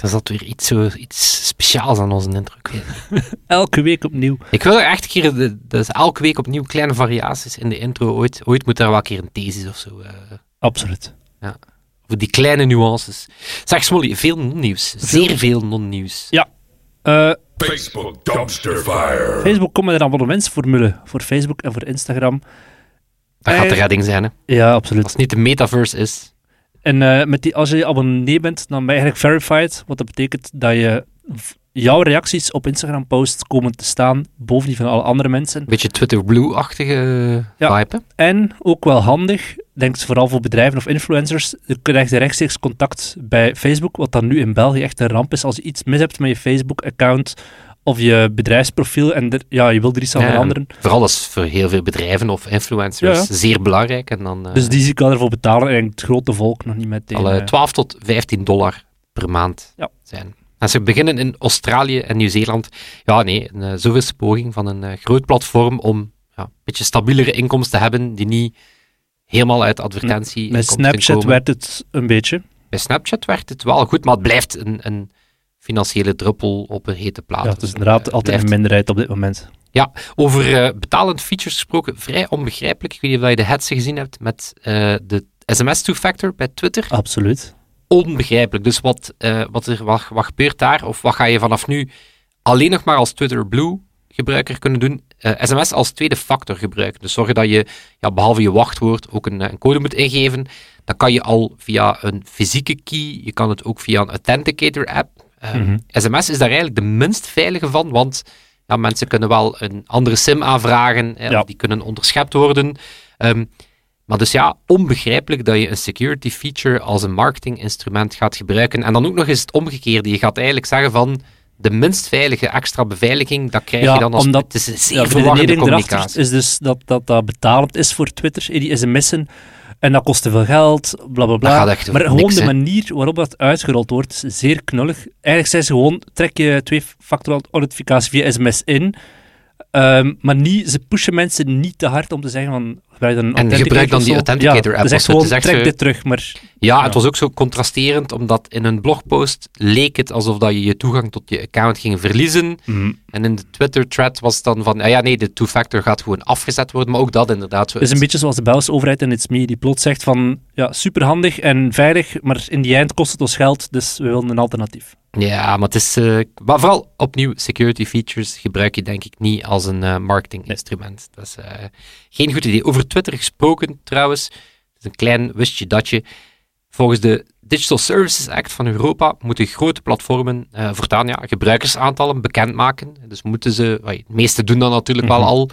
Het is altijd weer iets, zo, iets speciaals aan onze intro. Elke week opnieuw. ik wil er echt een keer, de- dus elke week opnieuw kleine variaties in de intro. Ooit, ooit moet er wel een keer een thesis of zo. eh, Absoluut. voor die kleine nuances. Zeg Smolly, veel non-nieuws. Zeer veel non-nieuws. Ja. Eh, Facebook dumpster fire. Facebook komt met een abonnementsformule voor Facebook en voor Instagram. Dat gaat de Eh, redding zijn, hè. Ja, absoluut. Als het niet de metaverse is. En eh, met die, als je abonnee bent, dan ben je eigenlijk verified. Wat dat betekent dat je jouw reacties op Instagram posts komen te staan boven die van alle andere mensen. Een beetje Twitter Blue-achtige Ja. vibe. En ook wel handig, denk ik vooral voor bedrijven of influencers, je krijgt rechtstreeks contact bij Facebook, wat dan nu in België echt een ramp is. Als je iets mis hebt met je Facebook-account of je bedrijfsprofiel en er, ja, je wil er iets aan Ja, en veranderen, Vooral als voor heel veel bedrijven of influencers Ja, zeer belangrijk. En dan eh, dus die zie ik wel ervoor betalen en het grote volk nog niet meteen. alle eh, 12 tot 15 dollar per maand Ja. zijn. Als ze beginnen in Australië en Nieuw-Zeeland, ja nee, een uh, zoveelste poging van een eh, groot platform om ja, een beetje stabielere inkomsten te hebben, die niet helemaal uit advertentie met Snapchat komen. werd het een beetje. Bij Snapchat werkt het wel goed, maar het blijft een, een financiële druppel op een hete plaat. Ja, het is Dus, inderdaad eh, altijd een minderheid op dit moment. Over eh, betalend features gesproken, vrij onbegrijpelijk. Ik weet niet of je de hetze gezien hebt met eh, de SMS two-factor bij Twitter. Absoluut. onbegrijpelijk. Dus wat, wat, er, wat, wat gebeurt daar? Of wat ga je vanaf nu alleen nog maar als Twitter Blue gebruiker kunnen doen? Sms als tweede factor gebruiken. Dus zorgen dat je, ja, behalve je wachtwoord, ook een, een code moet ingeven. Dan kan je al via een fysieke key, je kan het ook via een Authenticator app. Eh, Mhm. SMS is daar eigenlijk de minst veilige van, want ja, mensen kunnen wel een andere SIM aanvragen, hè, Ja. die kunnen onderschept worden. Ehm, maar dus ja, onbegrijpelijk dat je een security feature als een marketinginstrument gaat gebruiken. En dan ook nog eens het omgekeerde. Je gaat eigenlijk zeggen van de minst veilige extra beveiliging, dat krijg Ja, je dan als... omdat- het is een Ja, de communicatie. is dus dat, dat dat betalend is voor Twitter, die sms'en. En dat kost te veel geld, bla bla bla. Maar gewoon niks, de manier waarop dat uitgerold wordt, is zeer knullig. Eigenlijk zijn ze gewoon, trek je twee-factor authenticatie via sms in, ehm, maar niet, ze pushen mensen niet te hard om te zeggen van, gebruik dan een En gebruik dan die authenticator ja, app, Dus of zo. gewoon, trek dit terug, maar... Ja, Ja. het was ook zo contrasterend, omdat in een blogpost leek het alsof dat je je toegang tot je account ging verliezen. En in de Twitter-thread was het dan van, ah ja, nee, de two-factor gaat gewoon afgezet worden, maar ook dat inderdaad zo Het is een beetje zoals de Belgische overheid in It's Me, die plots zegt van, ja, superhandig en veilig, maar in die eind kost het ons geld, dus we willen een alternatief. Ja, maar het is... eh, maar vooral opnieuw, security features gebruik je denk ik niet als een eh, marketinginstrument. Dat is eh, geen goed idee. Over Twitter gesproken trouwens, het is een klein wistje datje. Volgens de Digital Services Act van Europa moeten grote platformen voortaan ja, gebruikersaantallen bekendmaken. Dus moeten ze... De meeste doen dat natuurlijk wel Mhm. al,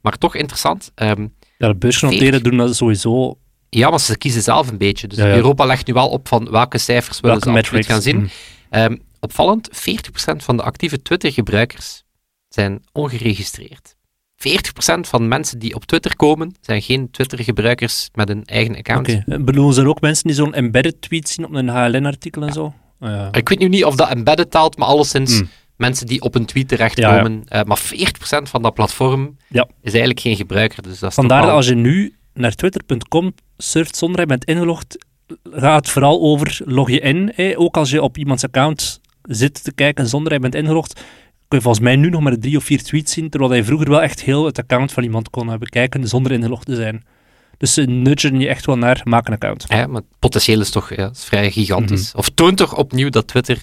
maar toch interessant. Ehm, Ja, de beursgenoteerden doen dat sowieso. ja, maar ze kiezen zelf een beetje. Dus Ja, ja. Europa legt nu wel op van welke cijfers willen Welke ze metrics. gaan zien. Mm. Opvallend, 40% van de actieve Twitter-gebruikers zijn ongeregistreerd. 40% van mensen die op Twitter komen, zijn geen Twitter-gebruikers met een eigen account. Oké, En bedoelen ze er ook mensen die zo'n embedded tweet zien op een HLN-artikel en zo? Ja. Ik weet nu niet of dat embedded taalt, maar alleszins Mm. mensen die op een tweet terechtkomen. Eh, maar 40% van dat platform Ja. is eigenlijk geen gebruiker. Dus dat is Vandaar dat als je nu naar twitter.com surft zonder je bent ingelogd, gaat het vooral over log je in. Ook als je op iemands account zit te kijken zonder je bent ingelogd, kun je volgens mij nu nog maar drie of vier tweets zien, terwijl je vroeger wel echt heel het account van iemand kon bekijken zonder ingelogd te zijn. Dus ze nudgen je echt wel naar, maak een account. Ja, maar het potentieel is toch ja, is vrij gigantisch. Mhm. Of toont toch opnieuw dat Twitter,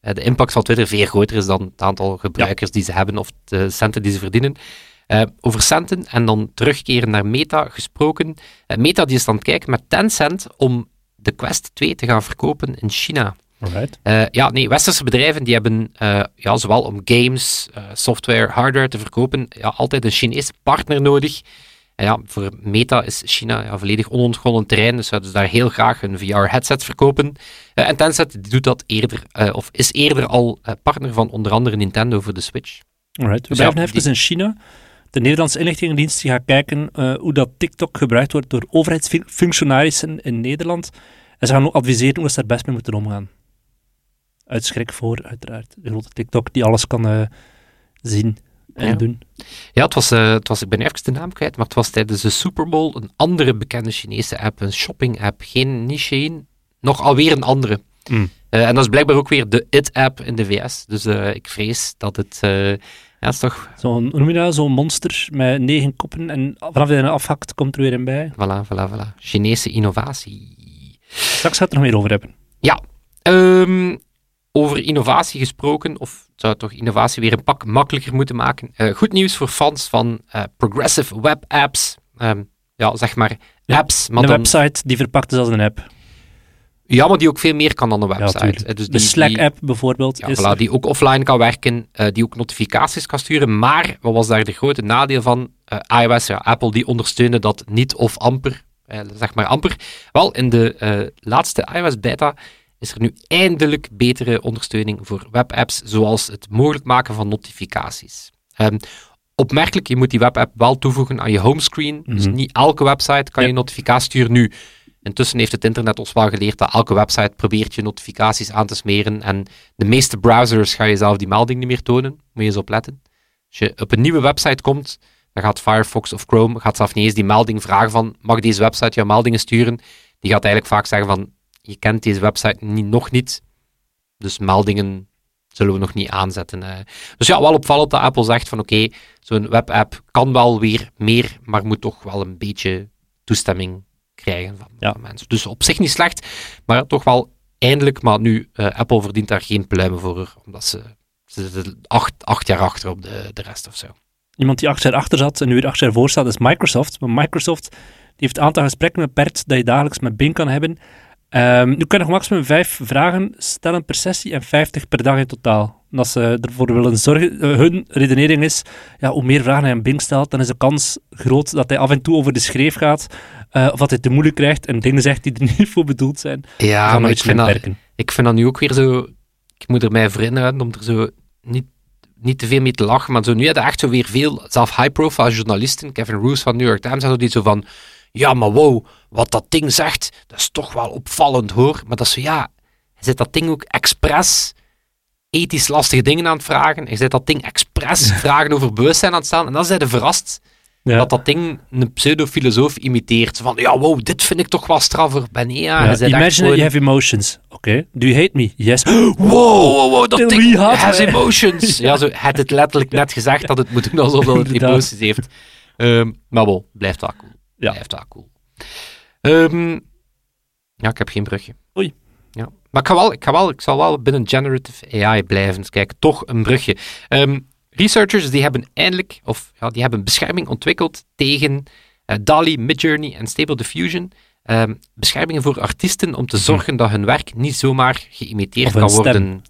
eh, de impact van Twitter veel groter is dan het aantal gebruikers die ze hebben of de centen die ze verdienen. Eh, over centen en dan terugkeren naar Meta gesproken. Eh, Meta die is aan het kijken met Tencent om de Quest 2 te gaan verkopen in China. Alright. Eh, ja, nee, westerse bedrijven die hebben eh, ja, zowel om games, eh, software, hardware te verkopen, ja, altijd een Chinese partner nodig. En ja, voor Meta is China ja, volledig onontgonnen terrein, dus zouden ze daar heel graag een VR-headset verkopen. En Tencent doet dat eerder, of is eerder al partner van onder andere Nintendo voor de Switch. Alright. We Dus blijven ja, even die- in China. De Nederlandse inlichtingendienst die gaat kijken hoe dat TikTok gebruikt wordt door overheidsfunctionarissen in Nederland. En ze gaan ook adviseren hoe ze daar best mee moeten omgaan. Uit schrik voor, uiteraard. De grote TikTok die alles kan eh, zien en Ja. doen. Ja, het was, eh, het was, ik ben even de naam kwijt, maar het was tijdens de Super Bowl een andere bekende Chinese app, een shopping app. Geen niet Shein, nog alweer een andere. Mm. Eh, en dat is blijkbaar ook weer de It-app in de VS. Dus ik vrees dat het... ja, is toch... Zo'n, noem je dat? Zo'n monster met negen koppen en vanaf je er afhakt, komt er weer in bij. Voilà, voilà, voilà. Chinese innovatie. Straks gaat het er nog meer over hebben. Ja, ehm, over innovatie gesproken, of zou toch innovatie weer een pak makkelijker moeten maken. Eh, goed nieuws voor fans van eh, progressive web apps. Ehm, ja, zeg maar Ja, apps, maar een dan, website die verpakt is als een app. ja, maar die ook veel meer kan dan een website. Eh, dus de die- die- Slack-app bijvoorbeeld. Ja, is voilà, die ook offline kan werken, die ook notificaties kan sturen. Maar wat was daar de grote nadeel van? IOS, ja, Apple, die ondersteunde dat niet of amper. zeg maar amper. Wel, in de laatste iOS beta is er nu eindelijk betere ondersteuning voor webapps, zoals het mogelijk maken van notificaties. Ehm, opmerkelijk, je moet die webapp wel toevoegen aan je homescreen. Dus Mhm. niet elke website kan Ja. je notificatie sturen nu. Intussen heeft het internet ons wel geleerd dat elke website probeert je notificaties aan te smeren. En de meeste browsers gaan je zelf die melding niet meer tonen. Moet je eens opletten. Als je op een nieuwe website komt, dan gaat Firefox of Chrome gaat zelf niet eens die melding vragen van mag deze website jouw meldingen sturen? Die gaat eigenlijk vaak zeggen van je kent deze website niet, nog niet, dus meldingen zullen we nog niet aanzetten. Dus ja, wel opvallend dat Apple zegt van oké, zo'n webapp kan wel weer meer, maar moet toch wel een beetje toestemming krijgen van, Ja. mensen. Dus op zich niet slecht, maar toch wel eindelijk. Maar nu, eh, Apple verdient daar geen pluimen voor, omdat ze, ze zitten acht, acht jaar achter op de, de rest of zo. Iemand die acht jaar achter zat en nu weer acht jaar voor staat, is Microsoft. Maar Microsoft die heeft een aantal gesprekken met PERT dat je dagelijks met Bing kan hebben. Nu kan je nog maximum vijf vragen stellen per sessie en 50 per dag in totaal. En als ze ervoor willen zorgen, eh, hun redenering is, ja, hoe meer vragen hij aan Bing stelt, dan is de kans groot dat hij af en toe over de schreef gaat, eh, of dat hij te moeilijk krijgt en dingen zegt die er niet voor bedoeld zijn. Ja, Dat maar ik vind, dat, ik vind dat nu ook weer zo... Ik moet er mij voor inhouden om er zo niet, niet te veel mee te lachen, maar zo nu hadden echt zo weer veel, zelf high-profile journalisten, Kevin Roos van New York Times, had die zo van, ja, maar wow, wat dat ding zegt, dat is toch wel opvallend, hoor. Maar dat is zo, ja, hij zit dat ding ook expres ethisch lastige dingen aan het vragen, hij zit dat ding expres vragen over bewustzijn aan het stellen, en dan zijn ze verrast Ja. dat dat ding een pseudofilosoof imiteert. Van, ja, wow, dit vind ik toch wel straffer. Ben ja, Ja, imagine gewoon- you have emotions. Oké. Do you hate me? Yes. Wow, wow, wow, dat ding had has emotions. ja, zo had het letterlijk net gezegd dat het moet doen alsof dat het emoties heeft. Ehm, maar bon, blijft wel cool. Ja. Blijft wel cool. Ehm, ja, ik heb geen brugje. Oei. Ja. Maar ik, ga wel, ik, ga wel, ik zal wel binnen generative AI blijven. Dus kijk, toch een brugje. Ehm, researchers die hebben eindelijk, of ja, die hebben bescherming ontwikkeld tegen eh, DALI, Midjourney en Stable Diffusion. Ehm, beschermingen voor artiesten om te zorgen dat hun werk niet zomaar geïmiteerd kan stem. worden.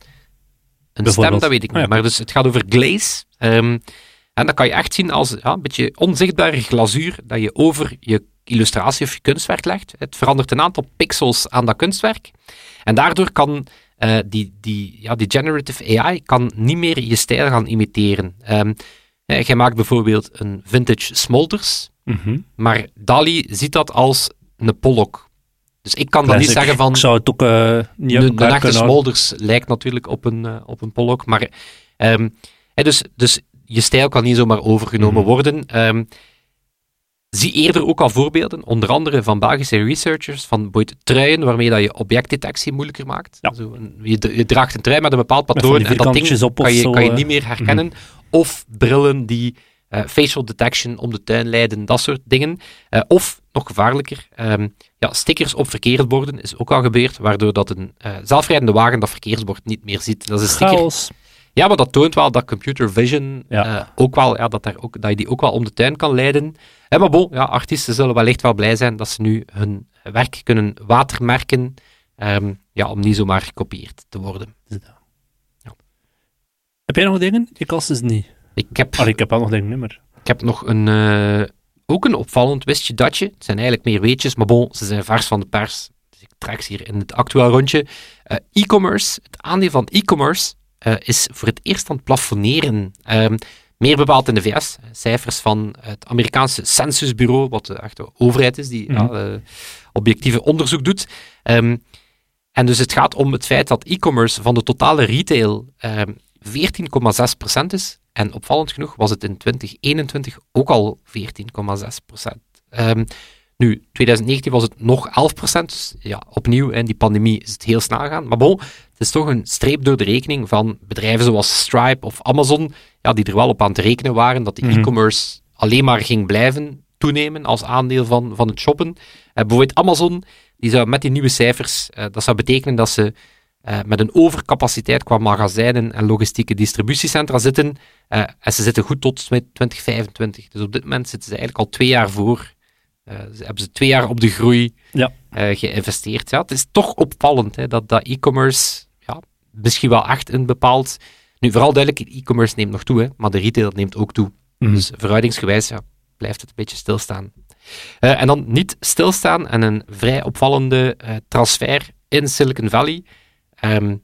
Een stem, dat weet ik niet. Ah, ja. Maar dus het gaat over glaze. En dat kan je echt zien als ja, een beetje onzichtbare glazuur dat je over je illustratie of je kunstwerk legt. Het verandert een aantal pixels aan dat kunstwerk. En daardoor kan eh, die, die, ja, die generative AI kan niet meer je stijl gaan imiteren. Eh, jij maakt bijvoorbeeld een vintage smolders, Mhm. maar DALI ziet dat als een Pollock. Dus ik kan dan niet Classic. zeggen van... Ik zou het ook eh, niet De, uit de echte. Smolders lijkt natuurlijk op een, eh, op een Pollock, maar hè, dus, dus je stijl kan niet zomaar overgenomen Mhm. worden. Ehm, zie eerder ook al voorbeelden, onder andere van Belgische researchers, van bijvoorbeeld truien waarmee dat je objectdetectie moeilijker maakt. Ja. Zo je, draagt een trui met een bepaald patroon en dat ding op kan je, zo, kan je eh. niet meer herkennen. Of brillen die eh, facial detection om de tuin leiden, dat soort dingen. Eh, of, nog gevaarlijker, ehm, ja, stickers op verkeersborden is ook al gebeurd, waardoor dat een zelfrijdende wagen dat verkeersbord niet meer ziet. Dat is een sticker. Chaos. Ja, maar dat toont wel dat computer vision Ja. eh, ook wel, ja, dat, daar ook, dat je die ook wel om de tuin kan leiden. Eh, maar bon, ja, artiesten zullen wellicht wel blij zijn dat ze nu hun werk kunnen watermerken, ehm, ja, om niet zomaar gekopieerd te worden. Heb jij nog dingen? Ik als dus niet. Ik heb, Allee, ik heb wel nog dingen, maar... ik heb nog een, eh, ook een opvallend wist je datje. Het zijn eigenlijk meer weetjes, maar bon, ze zijn vers van de pers. Dus ik trek ze hier in het actueel rondje. Eh, e-commerce, het aandeel van e-commerce eh, is voor het eerst aan het plafonneren. Ehm, Meer bepaald in de VS. Cijfers van het Amerikaanse censusbureau, wat de echte overheid is, die Mhm. eh, objectieve onderzoek doet. Ehm, en dus het gaat om het feit dat e-commerce van de totale retail ehm 14,6% is. En opvallend genoeg was het in 2021 ook al 14,6%. Ehm nu, 2019 was het nog 11%. Dus ja, opnieuw, in die pandemie is het heel snel gegaan. Maar bon, het is toch een streep door de rekening van bedrijven zoals Stripe of Amazon, ja, die er wel op aan te rekenen waren dat de Mhm. e-commerce alleen maar ging blijven toenemen als aandeel van, van het shoppen. Eh, bijvoorbeeld Amazon, die zou met die nieuwe cijfers, eh, dat zou betekenen dat ze eh, met een overcapaciteit qua magazijnen en logistieke distributiecentra zitten. en ze zitten goed tot 2025. Dus op dit moment zitten ze eigenlijk al twee jaar voor. Ze hebben ze twee jaar op de groei Ja. geïnvesteerd. Ja, het is toch opvallend hè, dat, dat e-commerce misschien wel echt een bepaald... Nu, vooral duidelijk, e-commerce neemt nog toe, hè, maar de retail neemt ook toe. Mhm. Dus verhoudingsgewijs ja, blijft het een beetje stilstaan. Eh, en dan niet stilstaan en een vrij opvallende eh, transfer in Silicon Valley. Ehm,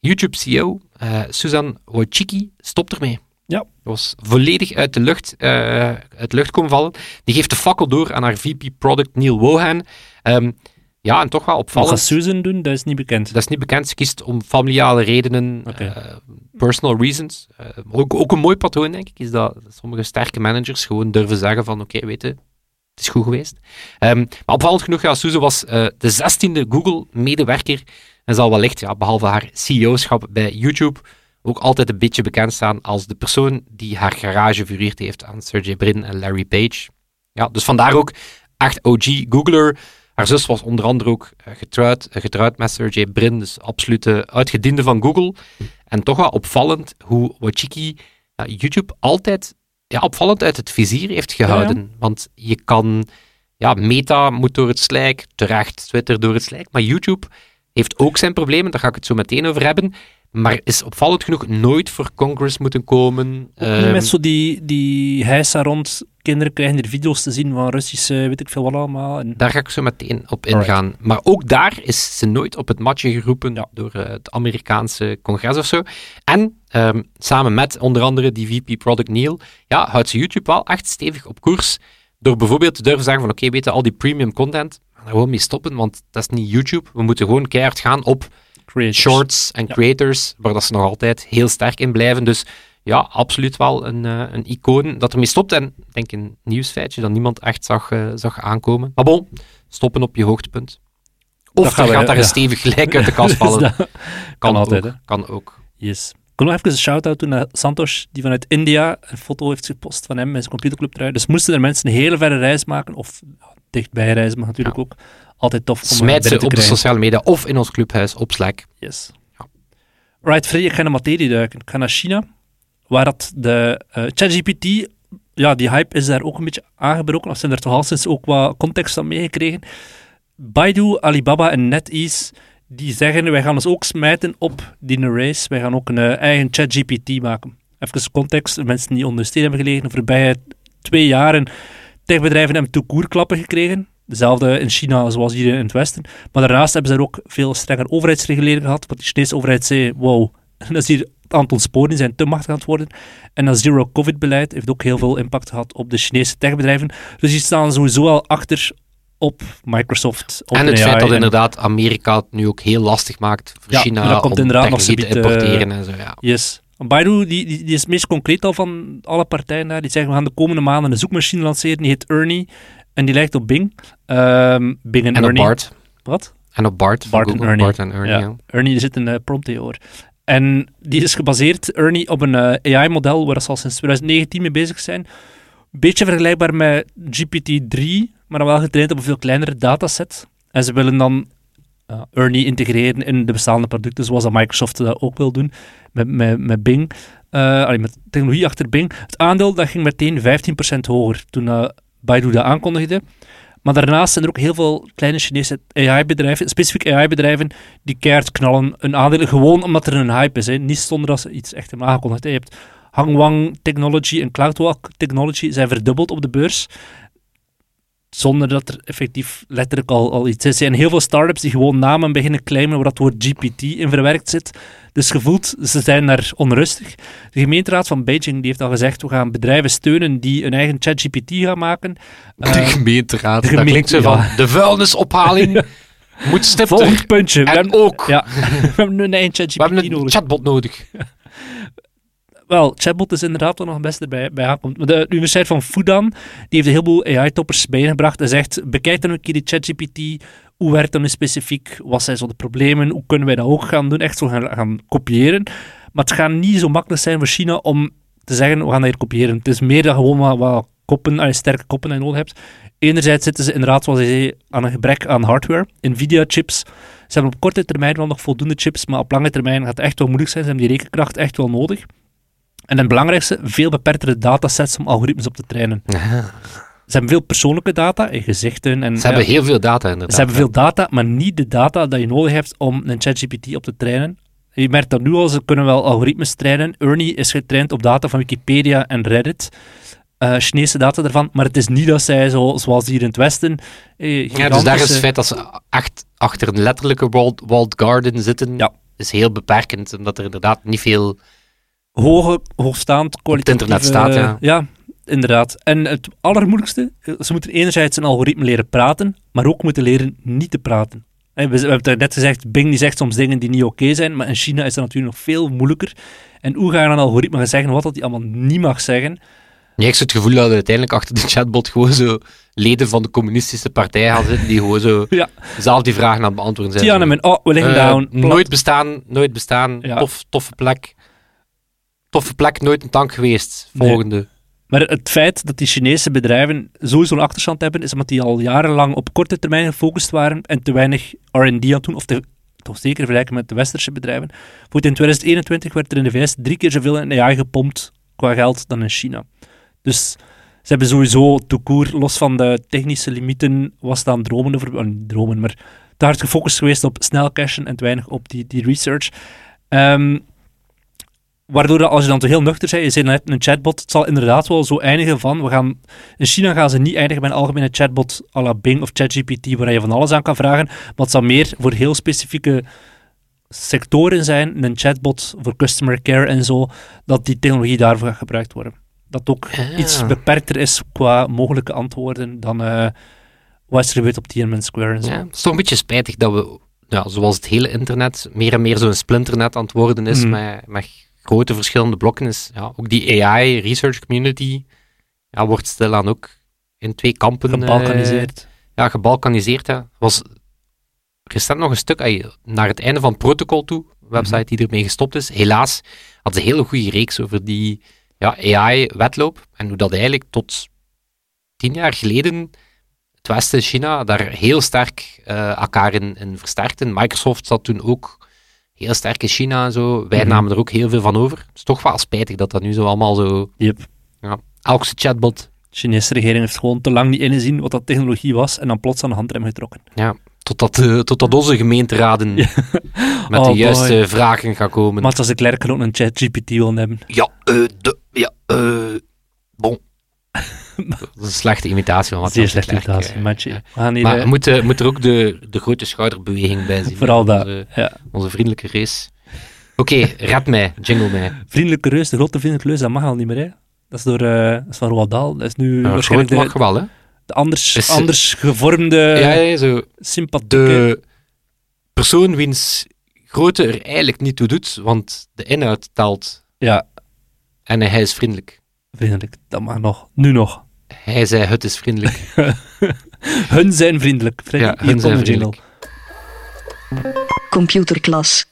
YouTube-CEO eh Susan Wojcicki stopt ermee. Ja. Dat was volledig uit de lucht, uit de lucht komen vallen. Die geeft de fakkel door aan haar VP Product Neil Wohan. Ehm, ja, en toch wel Wat opvallend. gaat Susan doen? Dat is niet bekend. Dat is niet bekend. Ze kiest om familiale redenen, eh, personal reasons. Eh, ook, ook een mooi patroon, denk ik, is dat sommige sterke managers gewoon durven zeggen van oké, weet je, het is goed geweest. Ehm, maar opvallend genoeg, ja, Suze was eh, de zestiende Google-medewerker en zal wellicht, ja, behalve haar CEO-schap bij YouTube, ook altijd een beetje bekend staan als de persoon die haar garage verhuurd heeft aan Sergey Brin en Larry Page. Ja, dus vandaar ook echt OG Googler. Haar zus was onder andere ook eh, getrouwd, eh, getrouwd met Sergey Brin, dus absolute uitgediende van Google. En toch wel opvallend hoe ja, YouTube altijd ja, opvallend uit het vizier heeft gehouden. Want je kan, ja, Meta moet door het slijk, terecht, Twitter door het slijk, maar YouTube heeft ook zijn problemen, daar ga ik het zo meteen over hebben. Maar is opvallend genoeg nooit voor Congress moeten komen. Ook Ehm, met zo die, die heisa rond. Kinderen krijgen hier video's te zien van Russische, weet ik veel wat allemaal. En Daar ga ik zo meteen op Alright. ingaan. Maar ook daar is ze nooit op het matje geroepen door eh, het Amerikaanse congres of zo. En ehm, samen met onder andere die VP Product Neil, ja, houdt ze YouTube wel echt stevig op koers. Door bijvoorbeeld te durven zeggen van oké, weet je, al die premium content, er gewoon mee stoppen, want dat is niet YouTube. We moeten gewoon keihard gaan op creators. shorts en Ja. creators, waar dat ze nog altijd heel sterk in blijven. Dus ja, absoluut wel een, eh, een icoon dat ermee stopt. En ik denk een nieuwsfeitje dat niemand echt zag, eh, zag aankomen. Maar bon, stoppen op je hoogtepunt. Of Dat gaat daar ja. een stevig gelijk uit de kast vallen. Dus dat kan altijd, ook, hè. Kan ook. Yes. Ik wil nog even een shout-out doen naar Santosh, die vanuit India een foto heeft gepost van hem met zijn computerclub eruit. Dus moesten er mensen een hele verre reis maken, of dichtbij reizen, maar natuurlijk Ja. ook altijd tof om eh, Smijt ze op de sociale media of in ons clubhuis op Slack. Yes. Ja. Right, Freddy, ik ga in de materie duiken. Ik ga naar China, waar dat de eh, ChatGPT, ja, die hype is daar ook een beetje aangebroken, of zijn er toch al sinds ook wat context aan meegekregen. Baidu, Alibaba en NetEase, die zeggen, wij gaan ons ook smijten op die race, wij gaan ook een eh, eigen ChatGPT maken. Even context, mensen die onder de steen hebben gelegen, de voorbije twee jaren, techbedrijven hebben toekoerklappen gekregen. Dezelfde in China zoals hier in het Westen. Maar daarnaast hebben ze er ook veel strenger overheidsregulering gehad. Want de Chinese overheid zei, wow, dat is hier, het aantal sporen die zijn te machtig aan het worden. En dat zero-covid-beleid heeft ook heel veel impact gehad op de Chinese techbedrijven. Dus die staan sowieso al achter op Microsoft. Op en het AI feit dat en- inderdaad Amerika het nu ook heel lastig maakt voor Ja, China dat komt om inderdaad nog te importeren en zo. Ja. Yes. Baidu die, die, die is het meest concreet al van alle partijen daar. Die zeggen, we gaan de komende maanden een zoekmachine lanceren. Die heet Ernie. En die lijkt op Bing. Ehm, Bing en, En op Ernie. Bart. Wat? En op Bart. Bart en. Ernie. Bart en Ernie, Ja. ja. Ernie, er zit een uh, prompt in hoor. En die is gebaseerd, Ernie, op een eh, AI-model waar ze al sinds 2019 mee bezig zijn. Beetje vergelijkbaar met GPT-3, maar dan wel getraind op een veel kleinere dataset. En ze willen dan eh, Ernie integreren in de bestaande producten, zoals dat Microsoft dat ook wil doen met, met, met Bing. Eh, allee, met technologie achter Bing. Het aandeel dat ging meteen 15% hoger toen uh, Baidu dat aankondigde. Maar daarnaast zijn er ook heel veel kleine Chinese AI-bedrijven, specifiek AI-bedrijven, die keihard knallen een aandeel, gewoon omdat er een hype is. Hè. Niet zonder dat ze iets echt hebben aangekondigd. Je hebt Hangwang Technology en CloudWalk Technology zijn verdubbeld op de beurs. Zonder dat er effectief letterlijk al, al iets is. Er zijn heel veel startups die gewoon namen beginnen claimen waar dat woord GPT in verwerkt zit. Dus gevoeld, ze zijn daar onrustig. De gemeenteraad van Beijing die heeft al gezegd, we gaan bedrijven steunen die een eigen ChatGPT gaan maken. De Eh, gemeenteraad. de dat gemeente- klinkt van, ja. de vuilnisophaling moet stipter. volgend puntje. We En hebben, ook, ja, we hebben een eigen we ChatGPT hebben een nodig. chatbot nodig. Wel, chatbot is inderdaad wel nog het beste bij, aankomt. De Universiteit van Fudan die heeft een heleboel AI-toppers bijeengebracht en zegt, bekijk dan een keer die ChatGPT, hoe werkt dat nu specifiek, wat zijn zo de problemen, hoe kunnen wij dat ook gaan doen, echt zo gaan, gaan kopiëren. Maar het gaat niet zo makkelijk zijn voor China om te zeggen, we gaan dat hier kopiëren. Het is meer dan gewoon wat, wat koppen, eh, sterke koppen je nodig hebt. Enerzijds zitten ze inderdaad, zoals je zei, aan een gebrek aan hardware. Nvidia-chips. Ze hebben op korte termijn wel nog voldoende chips, maar op lange termijn gaat het echt wel moeilijk zijn. Ze hebben die rekenkracht echt wel nodig. En het belangrijkste, veel beperktere datasets om algoritmes op te trainen. Ze hebben veel persoonlijke data, en gezichten. En, Ze hebben ja, heel veel data inderdaad. ze hebben veel data, maar niet de data dat je nodig hebt om een ChatGPT op te trainen. Je merkt dat nu al, ze kunnen wel algoritmes trainen. Ernie is getraind op data van Wikipedia en Reddit. Eh, Chinese data daarvan, maar het is niet dat zij, zo, zoals hier in het Westen, eh, Ja, dus daar is het feit dat ze echt achter een letterlijke walled, walled garden zitten, Ja. is heel beperkend. Omdat er inderdaad niet veel... hoge, hoogstaand kwalitatieve... internet staat, ja. Ja, inderdaad. En het allermoeilijkste, ze moeten enerzijds een algoritme leren praten, maar ook moeten leren niet te praten. We, we hebben het net gezegd, Bing die zegt soms dingen die niet oké zijn, maar in China is dat natuurlijk nog veel moeilijker. En hoe ga je een algoritme gaan zeggen wat dat hij allemaal niet mag zeggen? Ja, ik heb het gevoel dat uiteindelijk achter de chatbot gewoon zo leden van de communistische partij gaan zitten, die gewoon zo Ja. zelf die vragen aan het beantwoorden zijn. Tiananmen, oh, we liggen Eh, down. Plat. nooit bestaan, nooit bestaan, Ja. tof, toffe plek. Toffe plek, nooit een tank geweest. Nee. Volgende. Maar het feit dat die Chinese bedrijven sowieso een achterstand hebben, is omdat die al jarenlang op korte termijn gefocust waren en te weinig R&D aan het doen, of te, toch zeker vergelijken met de westerse bedrijven. Goed, in 2021 werd er in de VS drie keer zoveel in AI gepompt qua geld dan in China. Dus ze hebben sowieso toekoer, los van de technische limieten, was dat een dromen over, niet dromen, maar te hard gefocust geweest op snel cashen en te weinig op die, die research. Ehm, Waardoor dat, als je dan toch heel nuchter bent, je zei net een chatbot, het zal inderdaad wel zo eindigen van, we gaan, in China gaan ze niet eindigen met een algemene chatbot à la Bing of ChatGPT, waar je van alles aan kan vragen, maar het zal meer voor heel specifieke sectoren zijn, een chatbot voor customer care en zo, dat die technologie daarvoor gaat gebruikt worden. Dat ook Ah. iets beperkter is qua mogelijke antwoorden dan eh, wat is er gebeurd op Tiananmen Square en zo. Ja, het is toch een beetje spijtig dat we, ja, zoals het hele internet, meer en meer zo'n splinternet aan het worden is, Mhm. met, met grote verschillende blokken. Is, ja, ook die AI research community ja, wordt stilaan ook in twee kampen eh, Gebalkaniseerd. ja, gebalkaniseerd. Ja. was recent nog een stuk naar het einde van protocol toe, website Mhm. die ermee gestopt is. Helaas had ze een hele goede reeks over die ja, AI-wetloop en hoe dat eigenlijk tot tien jaar geleden het Westen en China daar heel sterk eh, elkaar in, in versterkten. Microsoft zat toen ook heel sterk in China en zo. Wij Mhm. namen er ook heel veel van over. Het is toch wel spijtig dat dat nu zo allemaal zo... Yep. Ja, elke chatbot De Chinese regering heeft gewoon te lang niet ingezien wat dat technologie was en dan plots aan de handrem getrokken. Ja, totdat, eh, totdat onze gemeenteraden met Oh, de juiste boy. vragen gaan komen. Maar als de klerk ook een ChatGPT wil hebben. Ja, eh, de, ja, eh, bon. Dat is een slechte imitatie van wat Zeer slechte imitatie, eh, ja. Maar eh, we moeten moet er ook de, de grote schouderbeweging bij zien. vooral dat. Onze, Ja. onze vriendelijke race. Oké, red mij, jingle mij. Vriendelijke reus, de grote vriendelijke reus, dat mag al niet meer. Hè. Dat is, door, eh, dat is van Roald Dahl. Dat is nu waarschijnlijk de, mag wel, hè? de anders, Is- anders gevormde, ja, ja, zo. sympathieke... De persoon wiens grootte er eigenlijk niet toe doet, want de inhoud telt Ja, en hij is vriendelijk. vriendelijk. Dat mag nog. Nu nog. Hij zei, het is vriendelijk. Hun zijn vriendelijk. Freddy, Ja, hier hun zijn jingle. Computerklas.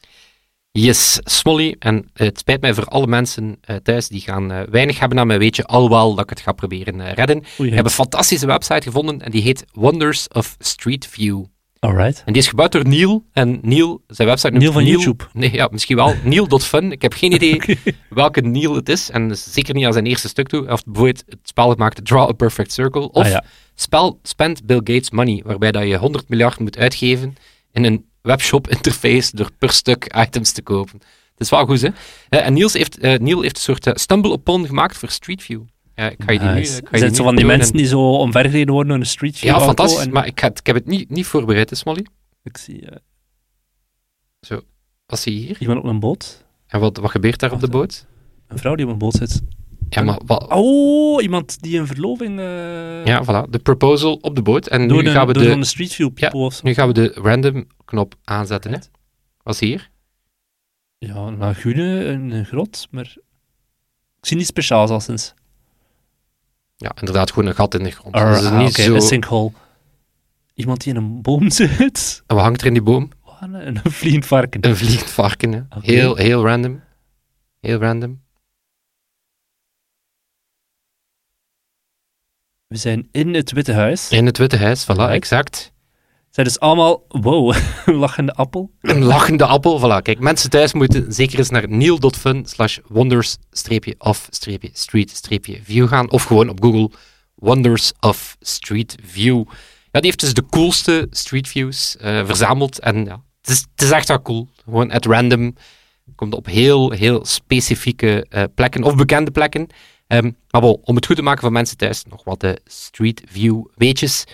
Yes, Smolly. En eh, het spijt mij voor alle mensen eh, thuis die gaan eh, weinig hebben aan mijn weetje, alhoewel dat ik het ga proberen redden. Oei, Ik heb een fantastische website gevonden en die heet Wonders of Street View. Alright. En die is gebouwd door Neil. En Neil, zijn website noemt Neil van YouTube. Nee, ja, misschien wel. Neil.fun. Ik heb geen idee welke Neil het is. En dus zeker niet aan zijn eerste stuk toe. Of bijvoorbeeld het spel dat maakte Draw a Perfect Circle. Of Ah, ja. spel Spend Bill Gates Money, waarbij dat je 100 miljard moet uitgeven in een webshop interface door per stuk items te kopen. Het is wel goed, hè? Eh, en Niels heeft, eh, Neil heeft een soort eh, stumble upon gemaakt voor Street View. Ja, ik ga je die nu... Nice. Zijn het nu zo van die mensen die zo omvergereden worden door een street view Ja, fantastisch. en- Maar ik, had- ik heb het niet, niet voorbereid, hè, Smolly. Ik zie eh, Wat zie je hier? iemand op een boot. En wat, wat gebeurt daar op de boot? Een vrouw die op een boot zit. Ja, maar wat... Oh, iemand die een verloving... eh, Ja, voilà. De proposal op de boot. En door nu de, gaan we door de... zo'n street view Ja, of zo. Nu gaan we de random knop aanzetten. Hè. Wat zie je hier? Ja, een lagune, een, grot, maar... Ik zie niet speciaals al sinds. Ja, inderdaad, gewoon een gat in de grond. Ah, Dus ah, niet zo... een sinkhole. Iemand die in een boom zit. En wat hangt er in die boom? Een, vliegend varken. Een vliegend varken. Oké. Heel, heel random. Heel random. We zijn in het Witte Huis. In het Witte Huis, voilà, Right. exact. Zijn dus allemaal... Wow, lachende appel. Een lachende appel, voilà. Kijk, mensen thuis moeten zeker eens naar neil.fun slash wonders-of-street-view gaan. Of gewoon op Google Wonders of Street View. Ja, die heeft dus de coolste street views eh, verzameld. En ja, het is, echt wel cool. Gewoon at random. Komt op heel, heel specifieke eh, plekken, of bekende plekken. Ehm, maar bon, om het goed te maken voor mensen thuis, nog wat de Street View weetjes.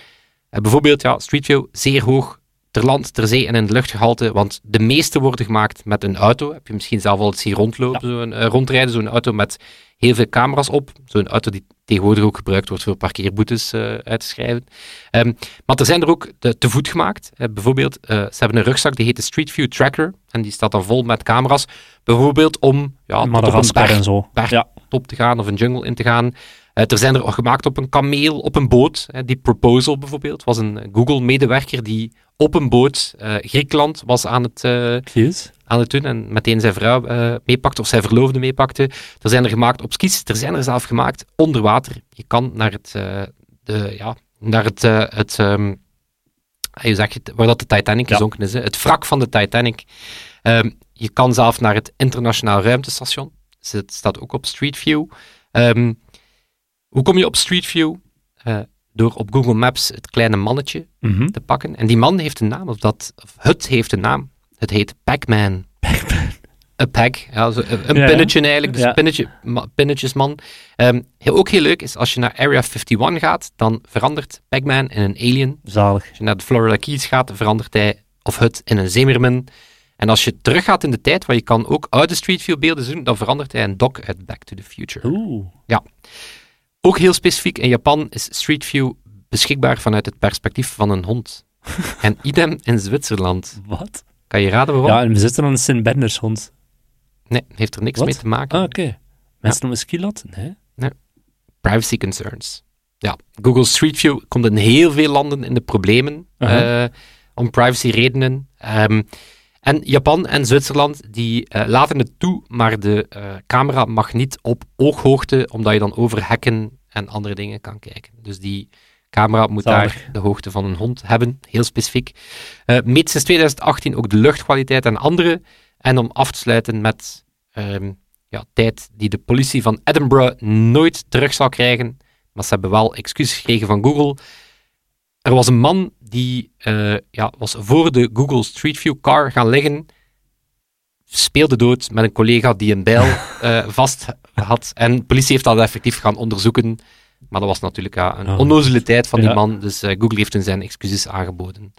Eh, bijvoorbeeld, ja, Street View, zeer hoog ter land, ter zee en in de luchtgehalte, want de meeste worden gemaakt met een auto. Heb je misschien zelf al eens zien rondlopen, zo'n, eh, rondrijden, zo'n auto met heel veel camera's op. Zo'n auto die tegenwoordig ook gebruikt wordt voor parkeerboetes eh, uit te schrijven. Ehm, maar er zijn er ook te voet gemaakt. Bijvoorbeeld, ze hebben een rugzak die heet de Street View Tracker en die staat dan vol met camera's. Bijvoorbeeld om ja, tot op een berg en zo. berg- Ja. top te gaan of een jungle in te gaan. Eh, er zijn er ook gemaakt op een kameel, op een boot. Hè. Die Proposal bijvoorbeeld was een Google-medewerker die op een boot eh, Griekenland was aan het, eh, aan het doen en meteen zijn vrouw eh, meepakte of zijn verloofde meepakte. Er zijn er gemaakt op skis, er zijn er zelf gemaakt onder water. Je kan naar het, eh, de, ja, naar het, eh, het ehm, zeg je het, waar dat de Titanic Ja. gezonken is, hè. het wrak van de Titanic. Ehm, je kan zelf naar het internationaal ruimtestation. Dus het staat ook op Street View. Ehm, hoe kom je op Street View? Eh, door op Google Maps het kleine mannetje Mhm. te pakken. En die man heeft een naam, of, dat, of het heeft een naam. Het heet Pac-Man. Een pack, ja, zo, een een Ja, ja. pinnetje eigenlijk, dus Ja. pinnetje, ma- pinnetjesman. Ehm, heel, ook heel leuk is, als je naar Area 51 gaat, dan verandert Pac-Man in een alien. Zalig. Als je naar de Florida Keys gaat, verandert hij, of het, in een Zimmerman. En als je teruggaat in de tijd, waar je kan ook oude Street View beelden zien, dan verandert hij in Doc uit Back to the Future. Oeh. Ook heel specifiek, in Japan is Street View beschikbaar vanuit het perspectief van een hond. en idem in Zwitserland. Wat? Kan je raden waarom? Ja, we zitten aan een Sint-Berners hond. Nee, heeft er niks mee te maken. Ah, oké. Mensen noemen skilot? Nee. Privacy concerns. Ja, Google Street View komt in heel veel landen in de problemen Uh-huh. eh, om privacy redenen. Ehm, en Japan en Zwitserland die eh, laten het toe, maar de eh, camera mag niet op ooghoogte, omdat je dan over hekken en andere dingen kan kijken. Dus die camera moet Zalig. daar de hoogte van een hond hebben, heel specifiek. Eh meet sinds 2018 ook de luchtkwaliteit en andere. En om af te sluiten met ehm, ja, tijd die de politie van Edinburgh nooit terug zal krijgen. Maar ze hebben wel excuses gekregen van Google. Er was een man die eh, ja, was voor de Google Street View car gaan liggen. Speelde dood met een collega die een bijl eh, vast had. En de politie heeft dat effectief gaan onderzoeken. Maar dat was natuurlijk ja, een Ah. onnozele tijd van die Ja. man. Dus eh, Google heeft toen zijn excuses aangeboden.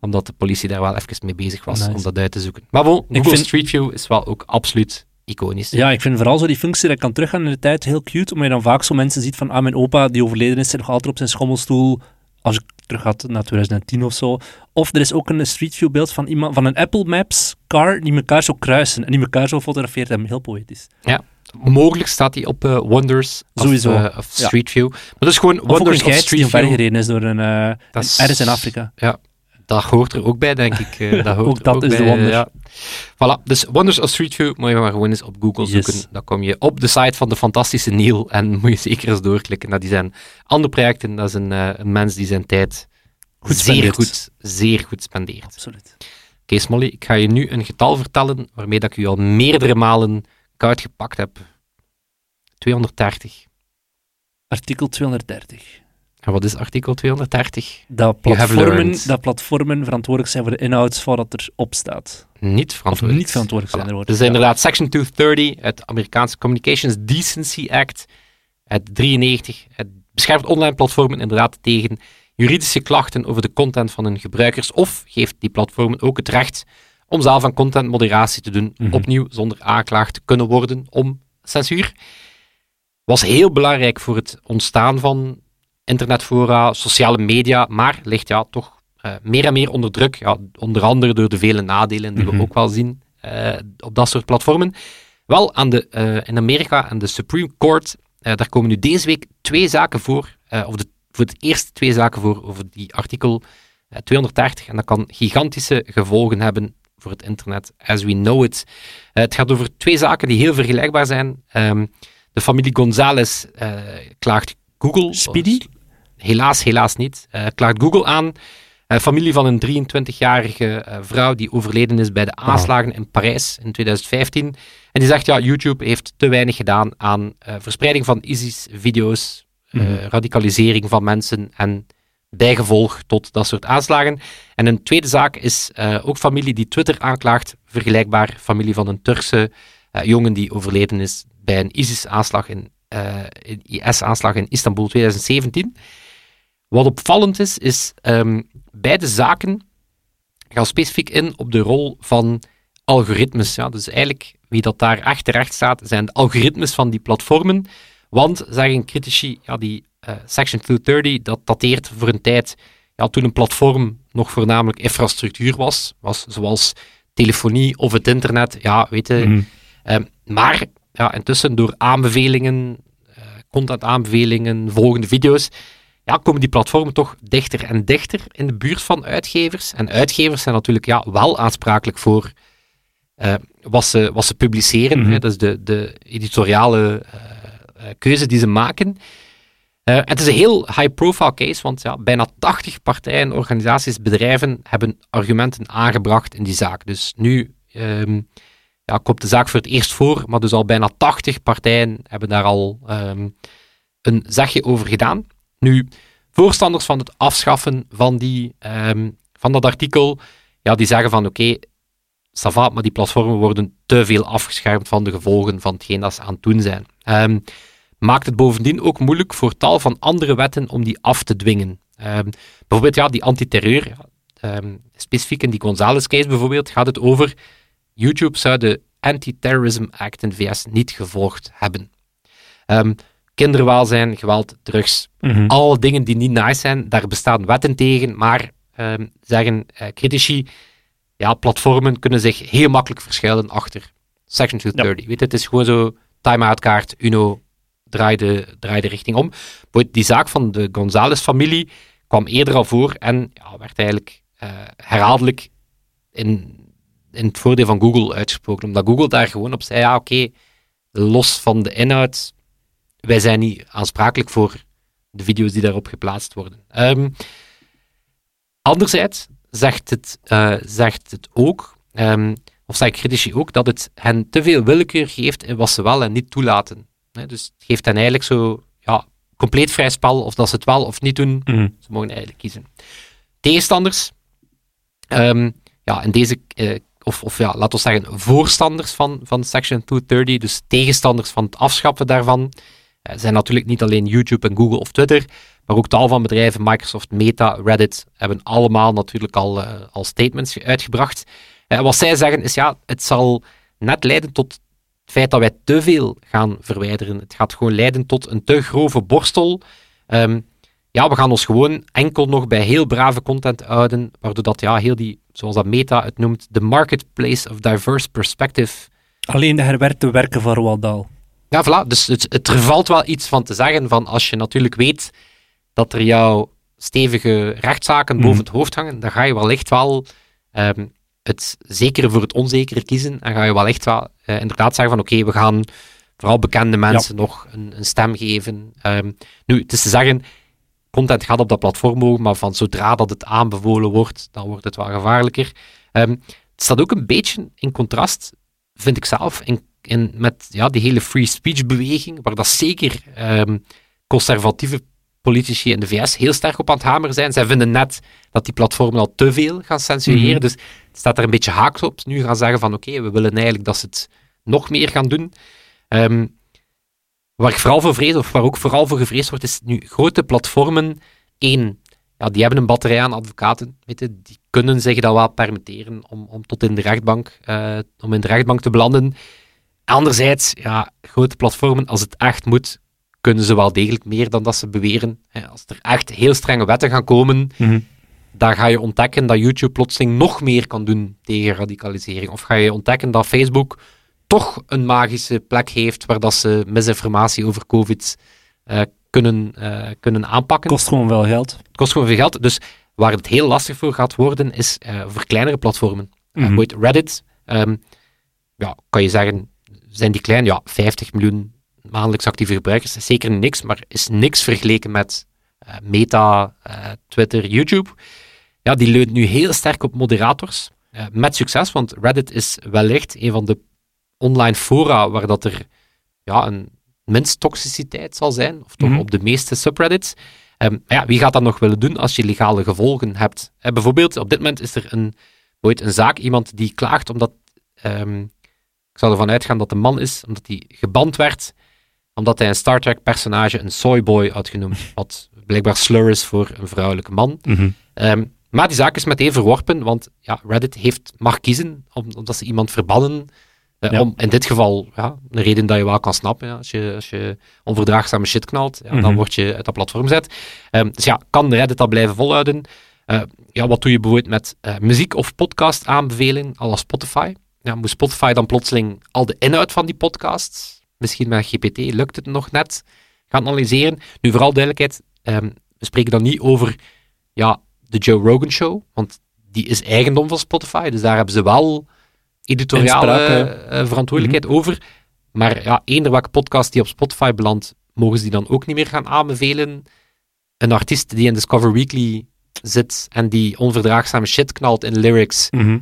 Omdat de politie daar wel even mee bezig was Nice. om dat uit te zoeken. Maar bon, Google vind- Street View is wel ook absoluut iconisch. Ja, ik vind vooral zo die functie dat ik kan teruggaan in de tijd heel cute, omdat je dan vaak zo mensen ziet van, ah, mijn opa die overleden is, zit nog altijd op zijn schommelstoel, als ik terug ga naar 2010 of zo. Of er is ook een Street View beeld van, iemand, van een Apple Maps car die elkaar zo kruisen en die elkaar zo fotografeert en heel poëtisch. Mogelijk staat hij op eh, Wonders of, Sowieso, eh, of ja. Street View. Maar dat is gewoon Of Wonders of geit die Street View. is door een, een is- ergens in Afrika. Dat hoort er ook bij, denk ik. dat hoort Ook dat is de wonder. Ja. Voilà, dus Wonders of Street View moet je maar gewoon eens op Google Yes. zoeken. Dan kom je op de site van de fantastische Neil en moet je zeker eens doorklikken naar die zijn andere projecten. Dat is een, eh, een mens die zijn tijd Goed zeer spendeert. goed, zeer goed spendeert. Absoluut. Oké, Smolly, ik ga je nu een getal vertellen waarmee dat ik u al meerdere malen koud gepakt heb. 230. Artikel 230. En wat is artikel 230? Dat platformen, dat platformen verantwoordelijk zijn voor de inhoud wat er op staat. Niet Of verantwoordelijk. niet verantwoordelijk zijn Voilà. Dus inderdaad, Section 230, het Amerikaanse Communications Decency Act, Het 93 het beschermt online platformen inderdaad tegen juridische klachten over de content van hun gebruikers of geeft die platformen ook het recht om zelf aan contentmoderatie te doen, Mhm. opnieuw zonder aanklaagd te kunnen worden om censuur. Was heel belangrijk voor het ontstaan van internetfora, sociale media, maar ligt ja toch eh, meer en meer onder druk, ja, onder andere door de vele nadelen die Mhm. we ook wel zien eh, op dat soort platformen. Wel, aan de, eh, in Amerika en de Supreme Court, daar komen nu deze week twee zaken voor, of de, voor het eerst twee zaken voor over die artikel eh, 230, en dat kan gigantische gevolgen hebben voor het internet as we know it. Het gaat over twee zaken die heel vergelijkbaar zijn. Ehm, de familie González eh, klaagt Google. Speedy? Helaas, helaas niet. Eh, klaagt Google aan. Eh, familie van een 23-jarige eh, vrouw die overleden is bij de aanslagen in Parijs in 2015. En die zegt, ja, YouTube heeft te weinig gedaan aan verspreiding van ISIS-video's, Mhm. radicalisering van mensen en bijgevolg tot dat soort aanslagen. En een tweede zaak is ook familie die Twitter aanklaagt, vergelijkbaar familie van een Turkse jongen die overleden is bij een ISIS-aanslag in, IS-aanslag in Istanbul 2017. Wat opvallend is, is ehm, beide zaken gaan specifiek in op de rol van algoritmes. Ja, dus eigenlijk wie dat daar achterrecht staat, zijn de algoritmes van die platformen. Want, zeggen critici, ja, die eh, Section 230, dat dateert voor een tijd ja, toen een platform nog voornamelijk infrastructuur was, was zoals telefonie of het internet, ja, weet je. Mhm. Ehm, maar ja, intussen door aanbevelingen, eh content-aanbevelingen, volgende video's, ja, komen die platformen toch dichter en dichter in de buurt van uitgevers. En uitgevers zijn natuurlijk ja, wel aansprakelijk voor eh, wat, ze, wat ze publiceren. Mhm. hè. Dat is de, de editoriale eh, keuze die ze maken. Het is een heel high-profile case, want ja, bijna 80 partijen, organisaties, bedrijven hebben argumenten aangebracht in die zaak. Dus nu ehm, ja, komt de zaak voor het eerst voor, maar dus al bijna 80 partijen hebben daar al ehm, een zegje over gedaan. Nu, voorstanders van het afschaffen van, die, ehm, van dat artikel, ja, die zeggen van oké, va, maar die platformen worden te veel afgeschermd van de gevolgen van hetgeen dat ze aan het doen zijn. Ehm, maakt het bovendien ook moeilijk voor tal van andere wetten om die af te dwingen. Ehm, bijvoorbeeld ja, die antiterreur, ehm, specifiek in die Gonzales-case bijvoorbeeld, gaat het over YouTube zou de Anti-Terrorism Act in de VS niet gevolgd hebben. Kinderwelzijn, geweld, drugs, Mhm. al dingen die niet nice zijn, daar bestaan wetten tegen, maar ehm, zeggen eh, critici, ja, platformen kunnen zich heel makkelijk verschuilen achter Section 230. Weet je, het is gewoon zo, time-out kaart, Uno, draai de, draai de richting om. Die zaak van de Gonzales-familie kwam eerder al voor en ja, werd eigenlijk eh, herhaaldelijk in, in het voordeel van Google uitgesproken, omdat Google daar gewoon op zei, ja, oké, los van de inhoud, wij zijn niet aansprakelijk voor de video's die daarop geplaatst worden. Ehm, anderzijds zegt het, eh, zegt het ook, ehm, of zeggen critici ook, dat het hen te veel willekeur geeft in wat ze wel en niet toelaten. Dus het geeft hen eigenlijk zo ja, compleet vrij spel, of dat ze het wel of niet doen, Mhm. ze mogen eigenlijk kiezen. Tegenstanders, ehm, ja, in deze, eh, of, of ja, laten we zeggen, voorstanders van, van Section 230, dus tegenstanders van het afschaffen daarvan, eh, zijn natuurlijk niet alleen YouTube en Google of Twitter, maar ook tal van bedrijven, Microsoft, Meta, Reddit, hebben allemaal natuurlijk al, eh, al statements uitgebracht. Eh, wat zij zeggen is, ja, het zal net leiden tot het feit dat wij te veel gaan verwijderen. Het gaat gewoon leiden tot een te grove borstel. Ehm, ja, we gaan ons gewoon enkel nog bij heel brave content houden, waardoor dat, ja, heel die, zoals dat Meta het noemt, de marketplace of diverse perspective Alleen de herwerkte werken van Roald. Ja, voilà. Dus het, het, er valt wel iets van te zeggen van als je natuurlijk weet dat er jouw stevige rechtszaken Mhm. boven het hoofd hangen, dan ga je wellicht wel ehm, het zekere voor het onzekere kiezen. En ga je wel echt wel eh, inderdaad zeggen van oké, we gaan vooral bekende mensen nog een, een stem geven. Ehm, nu, het is te zeggen, content gaat op dat platform mogen, maar van zodra dat het aanbevolen wordt, dan wordt het wel gevaarlijker. Ehm, het staat ook een beetje in contrast, vind ik zelf, in, in, met ja, die hele free speech beweging, waar dat zeker ehm, conservatieve politici in de VS heel sterk op aan het hameren zijn. Zij vinden net dat die platformen al te veel gaan censureren, Mhm. dus het staat er een beetje haaks op. Nu gaan zeggen van oké, we willen eigenlijk dat ze het nog meer gaan doen. Ehm, Waar ik vooral voor vrees, of waar ook vooral voor gevreesd wordt, is nu grote platformen. één, ja, die hebben een batterij aan advocaten. Weet je, die kunnen zich dat wel permitteren om, om tot in de rechtbank, eh, om in de rechtbank te belanden. Anderzijds, ja, grote platformen, als het echt moet, kunnen ze wel degelijk meer dan dat ze beweren. Als er echt heel strenge wetten gaan komen, Mhm. dan ga je ontdekken dat YouTube plotseling nog meer kan doen tegen radicalisering. Of ga je ontdekken dat Facebook toch een magische plek heeft waar dat ze misinformatie over COVID eh, kunnen, eh, kunnen aanpakken. Kost gewoon wel geld. Het kost gewoon veel geld. Dus waar het heel lastig voor gaat worden, is eh, voor kleinere platformen. Bijvoorbeeld Reddit, ehm, ja, kan je zeggen, zijn die klein? Ja, 50 miljoen maandelijks actieve gebruikers. is zeker niks, maar is niks vergeleken met eh, Meta, eh, Twitter, YouTube. Ja, die leunt nu heel sterk op moderators. eh, met succes, want Reddit is wellicht een van de online fora waar dat er ja, een minst toxiciteit zal zijn, of toch Mhm. op de meeste subreddits. Maar ja, wie gaat dat nog willen doen als je legale gevolgen hebt? Bijvoorbeeld, op dit moment is er een, ooit een zaak, iemand die klaagt omdat, ehm, ik zal ervan uitgaan dat de man is, omdat hij geband werd, omdat hij een Star Trek personage een soyboy had genoemd, wat blijkbaar slur is voor een vrouwelijke man. Mhm. Ehm, maar die zaak is meteen verworpen, want ja, Reddit heeft, mag kiezen om, omdat ze iemand verbannen. eh, Ja. om, in dit geval, ja, een reden dat je wel kan snappen. Ja, als, je, als je onverdraagzame shit knalt, ja, dan Mhm. word je uit dat platform gezet. Ehm, dus ja, kan Reddit dat blijven volhouden? Eh, ja, wat doe je bijvoorbeeld met eh, muziek of podcast aanbeveling, à la Spotify? Ja, moet Spotify dan plotseling al de inhoud van die podcasts, misschien met GPT, lukt het nog net, gaan analyseren? Nu, vooral duidelijkheid, ehm, we spreken dan niet over ja, de Joe Rogan Show, want die is eigendom van Spotify, dus daar hebben ze wel editoriale eh, verantwoordelijkheid over. Maar ja, eender welke podcast die op Spotify belandt, mogen ze die dan ook niet meer gaan aanbevelen. Een artiest die in Discover Weekly zit en die onverdraagzame shit knalt in lyrics, Mhm.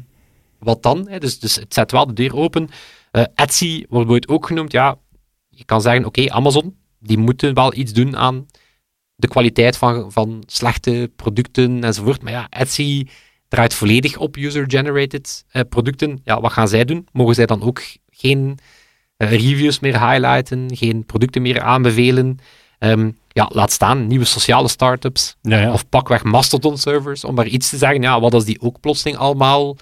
Wat dan? Hè? Dus, dus het zet wel de deur open. Eh, Etsy wordt ooit ook genoemd. Ja, je kan zeggen, oké, Amazon, die moeten wel iets doen aan de kwaliteit van, van slechte producten enzovoort. Maar ja, Etsy draait volledig op user-generated eh, producten. Ja, wat gaan zij doen? Mogen zij dan ook geen eh, reviews meer highlighten, geen producten meer aanbevelen? Ehm, ja, laat staan, nieuwe sociale startups. Ja, ja. Of pakweg Mastodon-servers, om maar iets te zeggen. Ja, wat als die ook plotseling allemaal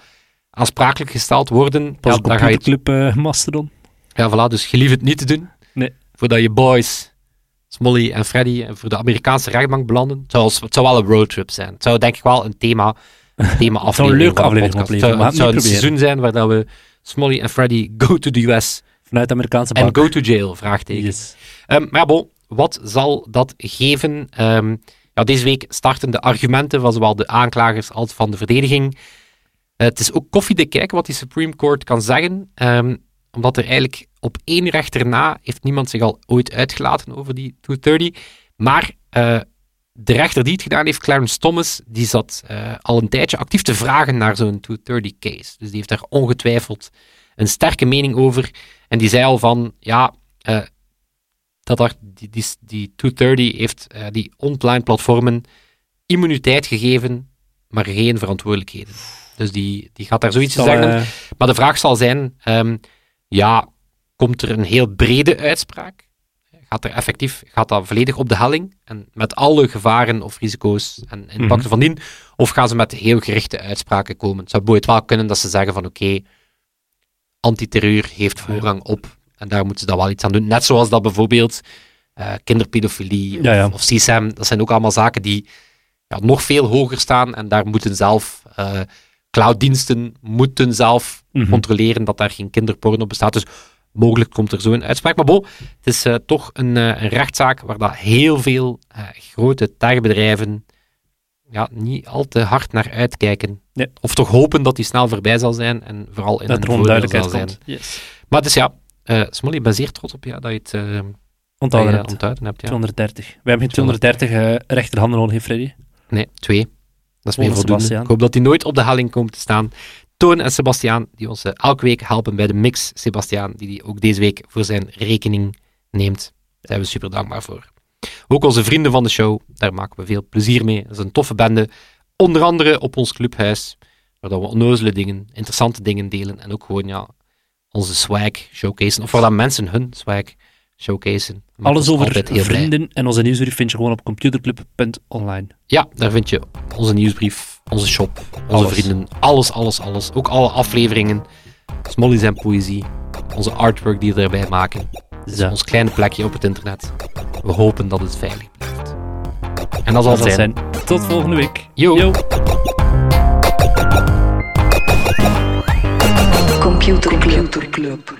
aansprakelijk gesteld worden? Pas ja, dan ga je het, computerclub eh, Mastodon. ja, voilà, dus je lief het niet te doen. Nee. Voordat je boys, Smolly en Freddy, en voor de Amerikaanse rechtbank belanden. Het zou, het zou wel een roadtrip zijn. Het zou denk ik wel een thema, een thema Het zou een aflevering leuke aflevering opleveren, Het zou, het een seizoen zijn waar dat we Smolly en Freddy go to the US Vanuit de Amerikaanse en bank. go to jail, vraagteken. Yes. Ehm, maar bon, wat zal dat geven? Ehm, ja, deze week starten de argumenten van zowel de aanklagers als van de verdediging. Eh, het is ook koffiedik kijken wat die Supreme Court kan zeggen, ehm, omdat er eigenlijk op één rechter na heeft niemand zich al ooit uitgelaten over die 230. Maar eh, de rechter die het gedaan heeft, Clarence Thomas, die zat eh, al een tijdje actief te vragen naar zo'n 230-case. Dus die heeft daar ongetwijfeld een sterke mening over. En die zei al van, ja, dat die, die, die 230 heeft die online platformen immuniteit gegeven, maar geen verantwoordelijkheden. Dus die, die gaat daar zoiets te Zal, zeggen. eh, Maar de vraag zal zijn, ehm, ja, komt er een heel brede uitspraak? Gaat er effectief, gaat dat volledig op de helling? En met alle gevaren of risico's en impacten Mhm. van dien? Of gaan ze met heel gerichte uitspraken komen? Het zou bijvoorbeeld wel kunnen dat ze zeggen van oké, antiterreur heeft voorrang op. En daar moeten ze dan wel iets aan doen. Net zoals dat bijvoorbeeld eh, kinderpedofilie Ja, ja. Of, CSAM, dat zijn ook allemaal zaken die ja, nog veel hoger staan. En daar moeten zelf eh, clouddiensten moeten zelf mhm. controleren dat daar geen kinderporno bestaat. Dus mogelijk komt er zo een uitspraak. Maar bon, het is eh, toch een, eh, een rechtszaak waar dat heel veel eh, grote techbedrijven ja, niet al te hard naar uitkijken. Nee. Of toch hopen dat die snel voorbij zal zijn en vooral in Dat een er gewoon voordeel duidelijkheid zal zijn. komt. Yes. Maar dus ja, eh Smolly, ik ben zeer trots op je dat je het Onthouden je hebt. onthouden hebt. Ja. 230. We hebben geen 230 eh, rechterhanden nodig, Freddy. Nee, twee. Dat is meer voldoende. Ik hoop dat die nooit op de helling komt te staan. Toon en Sebastiaan, die ons eh, elke week helpen bij de mix. Sebastiaan, die die ook deze week voor zijn rekening neemt. Daar zijn we super dankbaar voor. Ook onze vrienden van de show, daar maken we veel plezier mee. Dat is een toffe bende. Onder andere op ons clubhuis, waar we onnozele dingen, interessante dingen delen. En ook gewoon ja, onze swag showcase. Of waar dat mensen hun swag showcasen. Maakt Alles over blij. vrienden en onze nieuwsbrief vind je gewoon op computerclub.online. Ja, daar vind je onze nieuwsbrief, onze shop, onze Alles. vrienden. Alles, alles, alles. Ook alle afleveringen. Smollies en poëzie. Onze artwork die we erbij maken. Ons kleine plekje op het internet. We hopen dat het veilig blijft. En dat zal Dat het zijn. zijn. Tot volgende week. Yo. Yo. Computer Club.